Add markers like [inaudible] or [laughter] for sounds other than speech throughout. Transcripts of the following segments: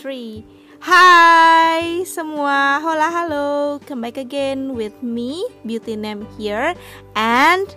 three. Hai semua, hola halo, come back again with me, Beauty Name here, and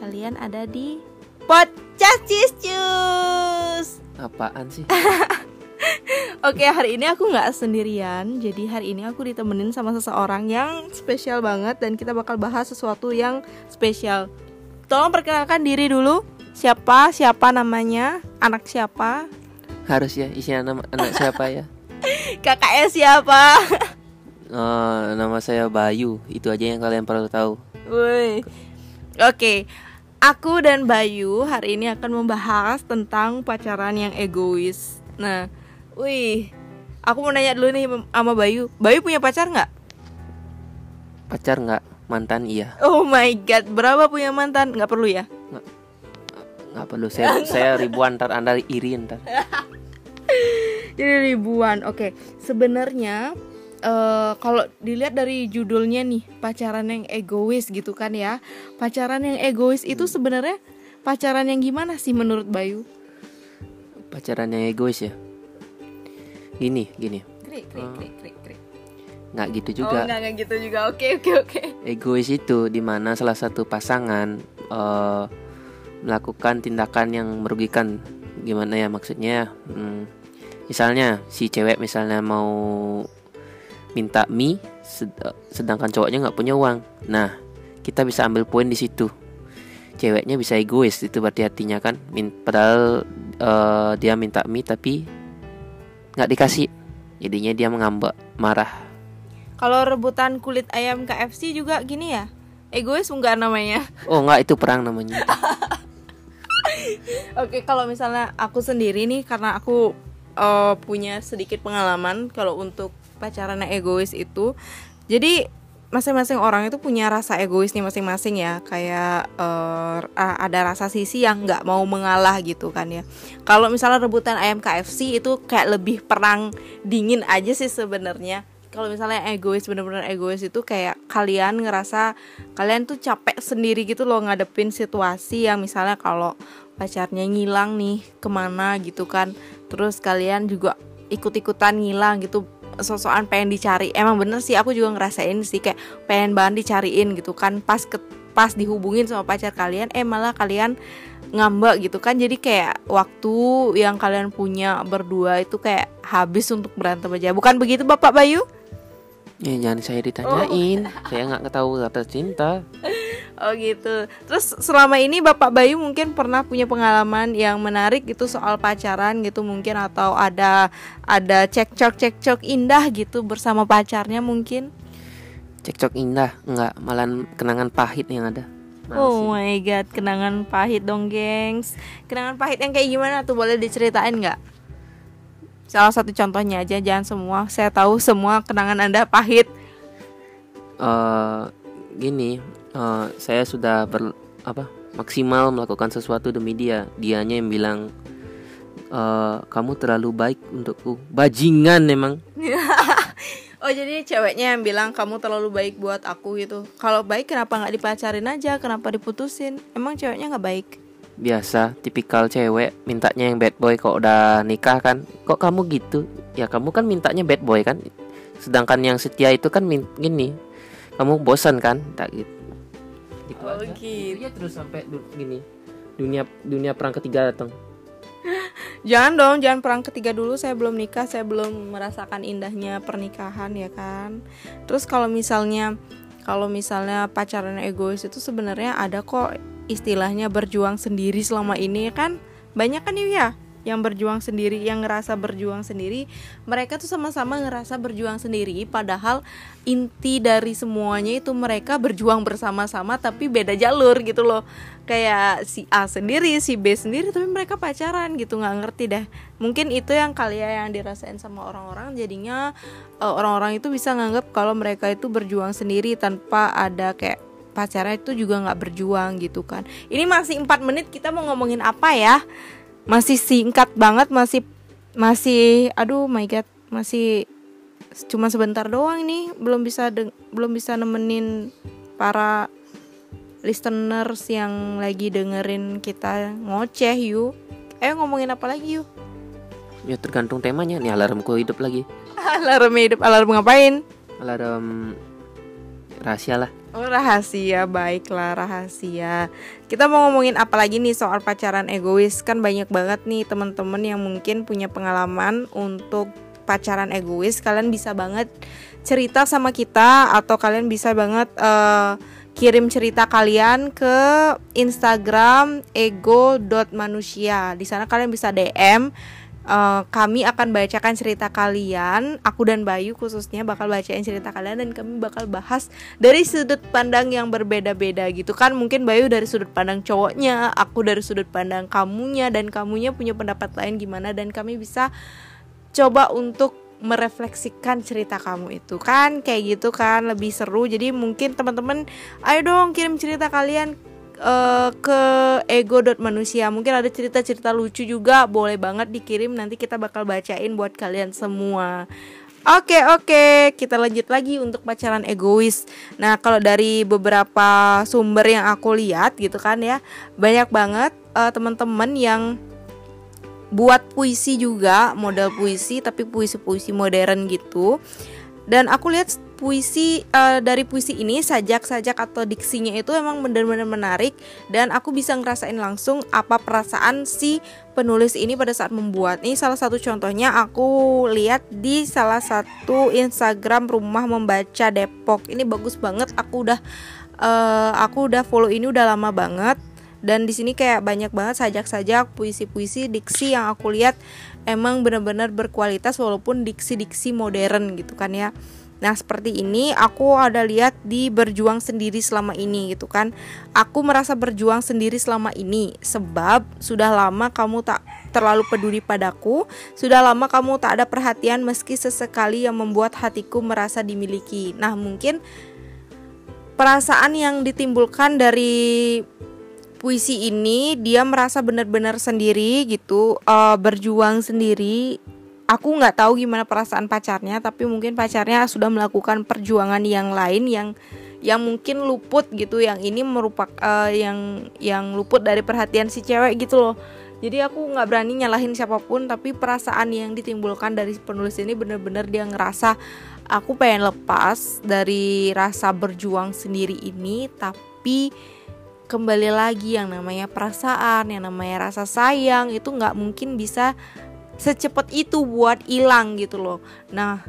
kalian ada di podcast Cis Apaan sih? [laughs] Oke hari ini aku nggak sendirian, jadi hari ini aku ditemenin sama seseorang yang spesial banget dan kita bakal bahas sesuatu yang spesial. Tolong perkenalkan diri dulu, siapa, siapa namanya, anak siapa, Harus ya isinya nama anak siapa ya? [laughs] kakaknya siapa. Oh, nama saya Bayu. Itu aja yang kalian perlu tahu. Woi. Oke, aku dan Bayu hari ini akan membahas tentang pacaran yang egois. Nah, wih, aku mau nanya dulu nih sama Bayu. Bayu punya pacar nggak? Pacar nggak? Mantan iya. Oh my god, berapa punya mantan? Nggak perlu ya? Nggak perlu saya [laughs] saya ribuan ntar anda iri ntar. [laughs] Jadi ribuan. Oke, sebenarnya eh, kalau dilihat dari judulnya nih, pacaran yang egois gitu kan ya. Pacaran yang egois itu sebenarnya pacaran yang gimana sih menurut Bayu? Pacaran yang egois ya. Gini, gini. Krik, krik, krik, krik, krik. Nggak gitu Oh, juga. enggak, enggak gitu juga. Oke, oke, oke. Egois itu di mana salah satu pasangan eh, melakukan tindakan yang merugikan. Gimana ya maksudnya? Hmm, misalnya si cewek misalnya mau minta mie, sed- sedangkan cowoknya nggak punya uang. Nah, kita bisa ambil poin di situ. Ceweknya bisa egois itu berarti hatinya kan. Min- padahal eh, dia minta mie tapi nggak dikasih. Jadinya dia mengambek, marah. Kalau rebutan kulit ayam KFC juga gini ya? Egois enggak namanya? Oh nggak itu perang namanya. [laughs] Oke, kalau misalnya aku sendiri nih karena aku eh, punya sedikit pengalaman kalau untuk pacaran egois itu. Jadi masing-masing orang itu punya rasa egois nih masing-masing ya. Kayak a- ada rasa sisi yang nggak mau mengalah gitu kan ya. Kalau misalnya rebutan ayam KFC itu kayak lebih perang dingin aja sih sebenarnya. Kalau misalnya egois bener-bener egois itu kayak kalian ngerasa kalian tuh capek sendiri gitu loh ngadepin situasi yang misalnya kalau pacarnya ngilang nih ke mana gitu kan. Terus kalian juga ikut-ikutan ngilang gitu. Sosokan pengen dicari. Emang bener sih aku juga ngerasain sih kayak pengen banget dicariin gitu kan. Pas ke pas dihubungin sama pacar kalian eh malah kalian ngambek gitu kan. Jadi kayak waktu yang kalian punya berdua itu kayak habis untuk berantem aja. Bukan begitu bapak Bayu? Ya jangan saya ditanyain, saya nggak tahu kata cinta. [laughs] Oh gitu. Terus selama ini Bapak Bayu mungkin pernah punya pengalaman yang menarik gitu soal pacaran gitu mungkin atau ada ada cekcok cekcok indah gitu bersama pacarnya mungkin. Cekcok indah, nggak malah kenangan pahit yang ada. Males Oh my god, kenangan pahit dong, gengs. Kenangan pahit yang kayak gimana tuh boleh diceritain nggak? Salah satu contohnya aja, jangan semua. Saya tahu semua kenangan Anda pahit. Eh, gini, eh, saya sudah ber apa maksimal melakukan sesuatu demi dia. Dianya yang bilang eh, kamu terlalu baik untukku. Bajingan emang. [laughs] Oh jadi ceweknya yang bilang kamu terlalu baik buat aku gitu. Kalau baik kenapa nggak dipacarin aja? Kenapa diputusin? Emang ceweknya nggak baik? Biasa, tipikal cewek mintanya yang bad boy kok udah nikah kan. Kok kamu gitu? Ya kamu kan mintanya bad boy kan. Sedangkan yang setia itu kan gini. Kamu bosan kan? Tak gitu. Gitu Oh, aja. gitu. Iya terus sampai du- gini. Dunia dunia perang ketiga datang. [laughs] Jangan dong, jangan perang ketiga dulu. Saya belum nikah, saya belum merasakan indahnya pernikahan ya kan. Terus kalau misalnya kalau misalnya pacaran egois itu sebenarnya ada kok istilahnya berjuang sendiri selama ini ya kan. Banyak kan ya yang berjuang sendiri, yang ngerasa berjuang sendiri, mereka tuh sama-sama ngerasa berjuang sendiri padahal inti dari semuanya itu mereka berjuang bersama-sama tapi beda jalur gitu loh. Kayak si A sendiri, si B sendiri tapi mereka pacaran gitu, nggak ngerti dah. Mungkin itu yang kalian yang dirasain sama orang-orang jadinya eh, orang-orang itu bisa nganggap kalau mereka itu berjuang sendiri tanpa ada kayak pacarnya itu juga nggak berjuang gitu kan. Ini masih empat menit kita mau ngomongin apa ya? Masih singkat banget, masih masih aduh my god, masih cuma sebentar doang nih, belum bisa deng- belum bisa nemenin para listeners yang lagi dengerin kita ngoceh yuk. Eh ngomongin apa lagi yuk? ya tergantung temanya nih alarmku hidup lagi [laughs] alarm hidup alarm ngapain alarm rahasia lah. Oh rahasia, baiklah rahasia. Kita mau ngomongin apa lagi nih soal pacaran egois? Kan banyak banget nih teman-teman yang mungkin punya pengalaman untuk pacaran egois. Kalian bisa banget cerita sama kita Atau kalian bisa banget uh, kirim cerita kalian ke Instagram ego.manusia Di sana kalian bisa DM uh, kami akan bacakan cerita kalian. Aku dan Bayu khususnya bakal bacain cerita kalian dan kami bakal bahas dari sudut pandang yang berbeda-beda gitu kan. Mungkin Bayu dari sudut pandang cowoknya aku dari sudut pandang kamunya dan kamunya punya pendapat lain gimana dan kami bisa coba untuk merefleksikan cerita kamu itu kan. Kayak gitu kan lebih seru. Jadi mungkin teman-teman ayo dong kirim cerita kalian uh, ke ego.manusia mungkin ada cerita-cerita lucu juga boleh banget dikirim nanti kita bakal bacain buat kalian semua Oke oke kita lanjut lagi untuk pacaran egois. Nah kalau dari beberapa sumber yang aku lihat gitu kan ya banyak banget uh, teman-teman yang buat puisi juga model puisi tapi puisi-puisi modern gitu. Dan aku lihat puisi uh, dari puisi ini sajak-sajak atau diksinya itu emang benar-benar menarik dan aku bisa ngerasain langsung apa perasaan si penulis ini pada saat membuat. Ini salah satu contohnya aku lihat di salah satu Instagram Rumah Membaca Depok. Ini bagus banget. Aku udah uh, aku udah follow ini udah lama banget dan di sini kayak banyak banget sajak-sajak puisi-puisi diksi yang aku lihat emang benar-benar berkualitas walaupun diksi-diksi modern gitu kan ya. Nah, seperti ini aku ada lihat di berjuang sendiri selama ini gitu kan. Aku merasa berjuang sendiri selama ini sebab sudah lama kamu tak terlalu peduli padaku, sudah lama kamu tak ada perhatian meski sesekali yang membuat hatiku merasa dimiliki. Nah, mungkin perasaan yang ditimbulkan dari puisi ini dia merasa benar-benar sendiri gitu, uh, berjuang sendiri aku nggak tahu gimana perasaan pacarnya tapi mungkin pacarnya sudah melakukan perjuangan yang lain yang yang mungkin luput gitu yang ini merupakan uh, yang yang luput dari perhatian si cewek gitu loh. Jadi aku nggak berani nyalahin siapa pun tapi perasaan yang ditimbulkan dari penulis ini bener-bener dia ngerasa aku pengen lepas dari rasa berjuang sendiri ini tapi kembali lagi yang namanya perasaan yang namanya rasa sayang itu nggak mungkin bisa secepat itu buat hilang gitu loh. Nah,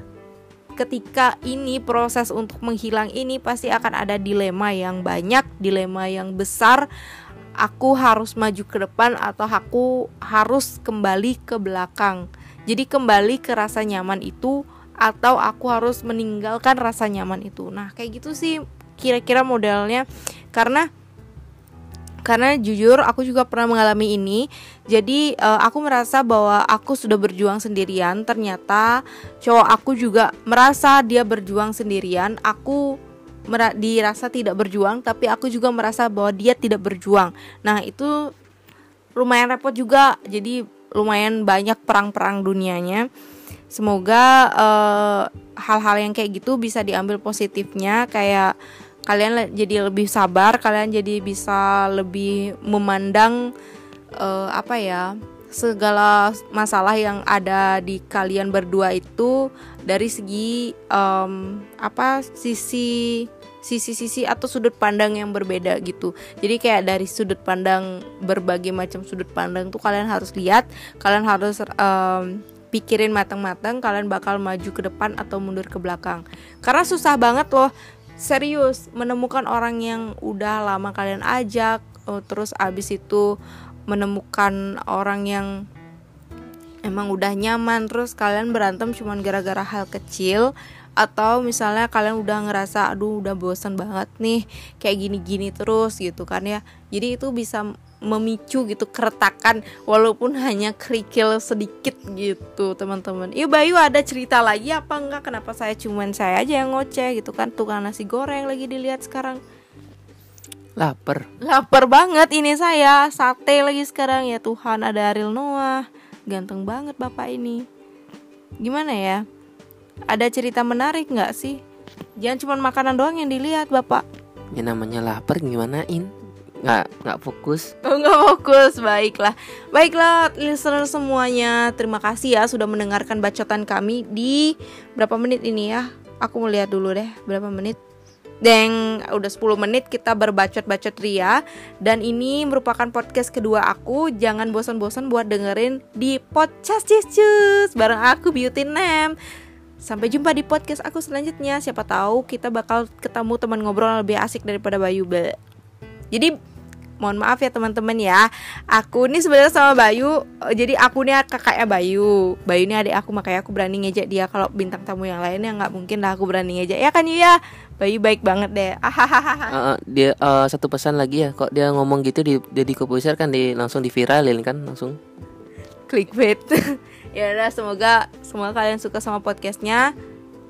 ketika ini proses untuk menghilang ini pasti akan ada dilema yang banyak, dilema yang besar. Aku harus maju ke depan atau aku harus kembali ke belakang. Jadi kembali ke rasa nyaman itu atau aku harus meninggalkan rasa nyaman itu. Nah, kayak gitu sih kira-kira modelnya karena karena jujur aku juga pernah mengalami ini. Jadi uh, aku merasa bahwa aku sudah berjuang sendirian. Ternyata cowok aku juga merasa dia berjuang sendirian. Aku dirasa tidak berjuang tapi aku juga merasa bahwa dia tidak berjuang. Nah itu lumayan repot juga. Jadi lumayan banyak perang-perang dunianya. Semoga eh, hal-hal uh, yang kayak gitu bisa diambil positifnya. Kayak kalian jadi lebih sabar kalian jadi bisa lebih memandang uh, apa ya segala masalah yang ada di kalian berdua itu dari segi um, apa sisi sisi-sisi atau sudut pandang yang berbeda gitu. Jadi kayak dari sudut pandang berbagai macam sudut pandang tuh kalian harus lihat, kalian harus um, pikirin matang-matang kalian bakal maju ke depan atau mundur ke belakang. Karena susah banget loh serius menemukan orang yang udah lama kalian ajak uh, terus abis itu menemukan orang yang emang udah nyaman terus kalian berantem cuman gara-gara hal kecil atau misalnya kalian udah ngerasa aduh udah bosan banget nih kayak gini-gini terus gitu kan ya. Jadi itu bisa memicu gitu keretakan walaupun hanya kerikil sedikit gitu teman-teman. Iya Bayu ada cerita lagi apa enggak kenapa saya cuman saya aja yang ngoceh gitu kan tukang nasi goreng lagi dilihat sekarang. Lapar. Lapar banget ini saya sate lagi sekarang ya Tuhan ada Ariel Noah ganteng banget bapak ini. Gimana ya? Ada cerita menarik nggak sih? Jangan cuma makanan doang yang dilihat bapak. Ya namanya lapar gimana in? Nggak nggak fokus. [laughs] Oh nggak fokus, baiklah. Baiklah listener semuanya. Terima kasih ya sudah mendengarkan bacotan kami di Berapa menit ini ya? Aku mau lihat dulu deh berapa menit? Deng, udah 10 menit kita berbacot-bacot ria. Dan ini merupakan podcast kedua aku. Jangan bosan-bosan buat dengerin di podcast Cus Bareng aku Beauty Nem Sampai jumpa di podcast aku selanjutnya. Siapa tahu kita bakal ketemu teman ngobrol lebih asik daripada Bayu Be. Jadi mohon maaf ya teman-teman ya. Aku ini sebenarnya sama Bayu. Eh, Jadi aku nih kakaknya Bayu. Bayu ini adik aku makanya aku berani ngejek dia. Kalau bintang tamu yang lainnya nggak mungkin lah aku berani ngejek. Ya kan ya Bayu baik banget deh. Uh, dia uh, satu pesan lagi ya. Kok dia ngomong gitu di jadi Kobuser kan di langsung diviralin kan langsung. Clickbait. [laughs] Ya udah semoga semoga kalian suka sama podcastnya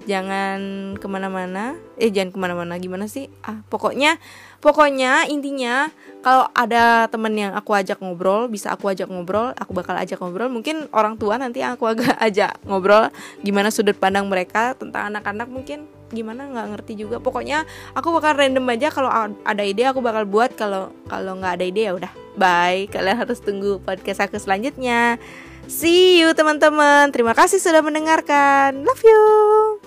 jangan ke mana-mana. Eh jangan ke mana-mana. Gimana sih? Ah pokoknya pokoknya intinya kalau ada temen yang aku ajak ngobrol bisa aku ajak ngobrol aku bakal ajak ngobrol. Mungkin orang tua nanti aku agak [laughs] ajak ngobrol gimana sudut pandang mereka tentang anak-anak mungkin. Gimana? Nggak ngerti juga. Pokoknya aku bakal random aja kalau ada ide aku bakal buat. Kalau kalau nggak ada ide ya udah bye. Kalian harus tunggu podcast aku selanjutnya. See you teman-teman. Terima kasih sudah mendengarkan. Love you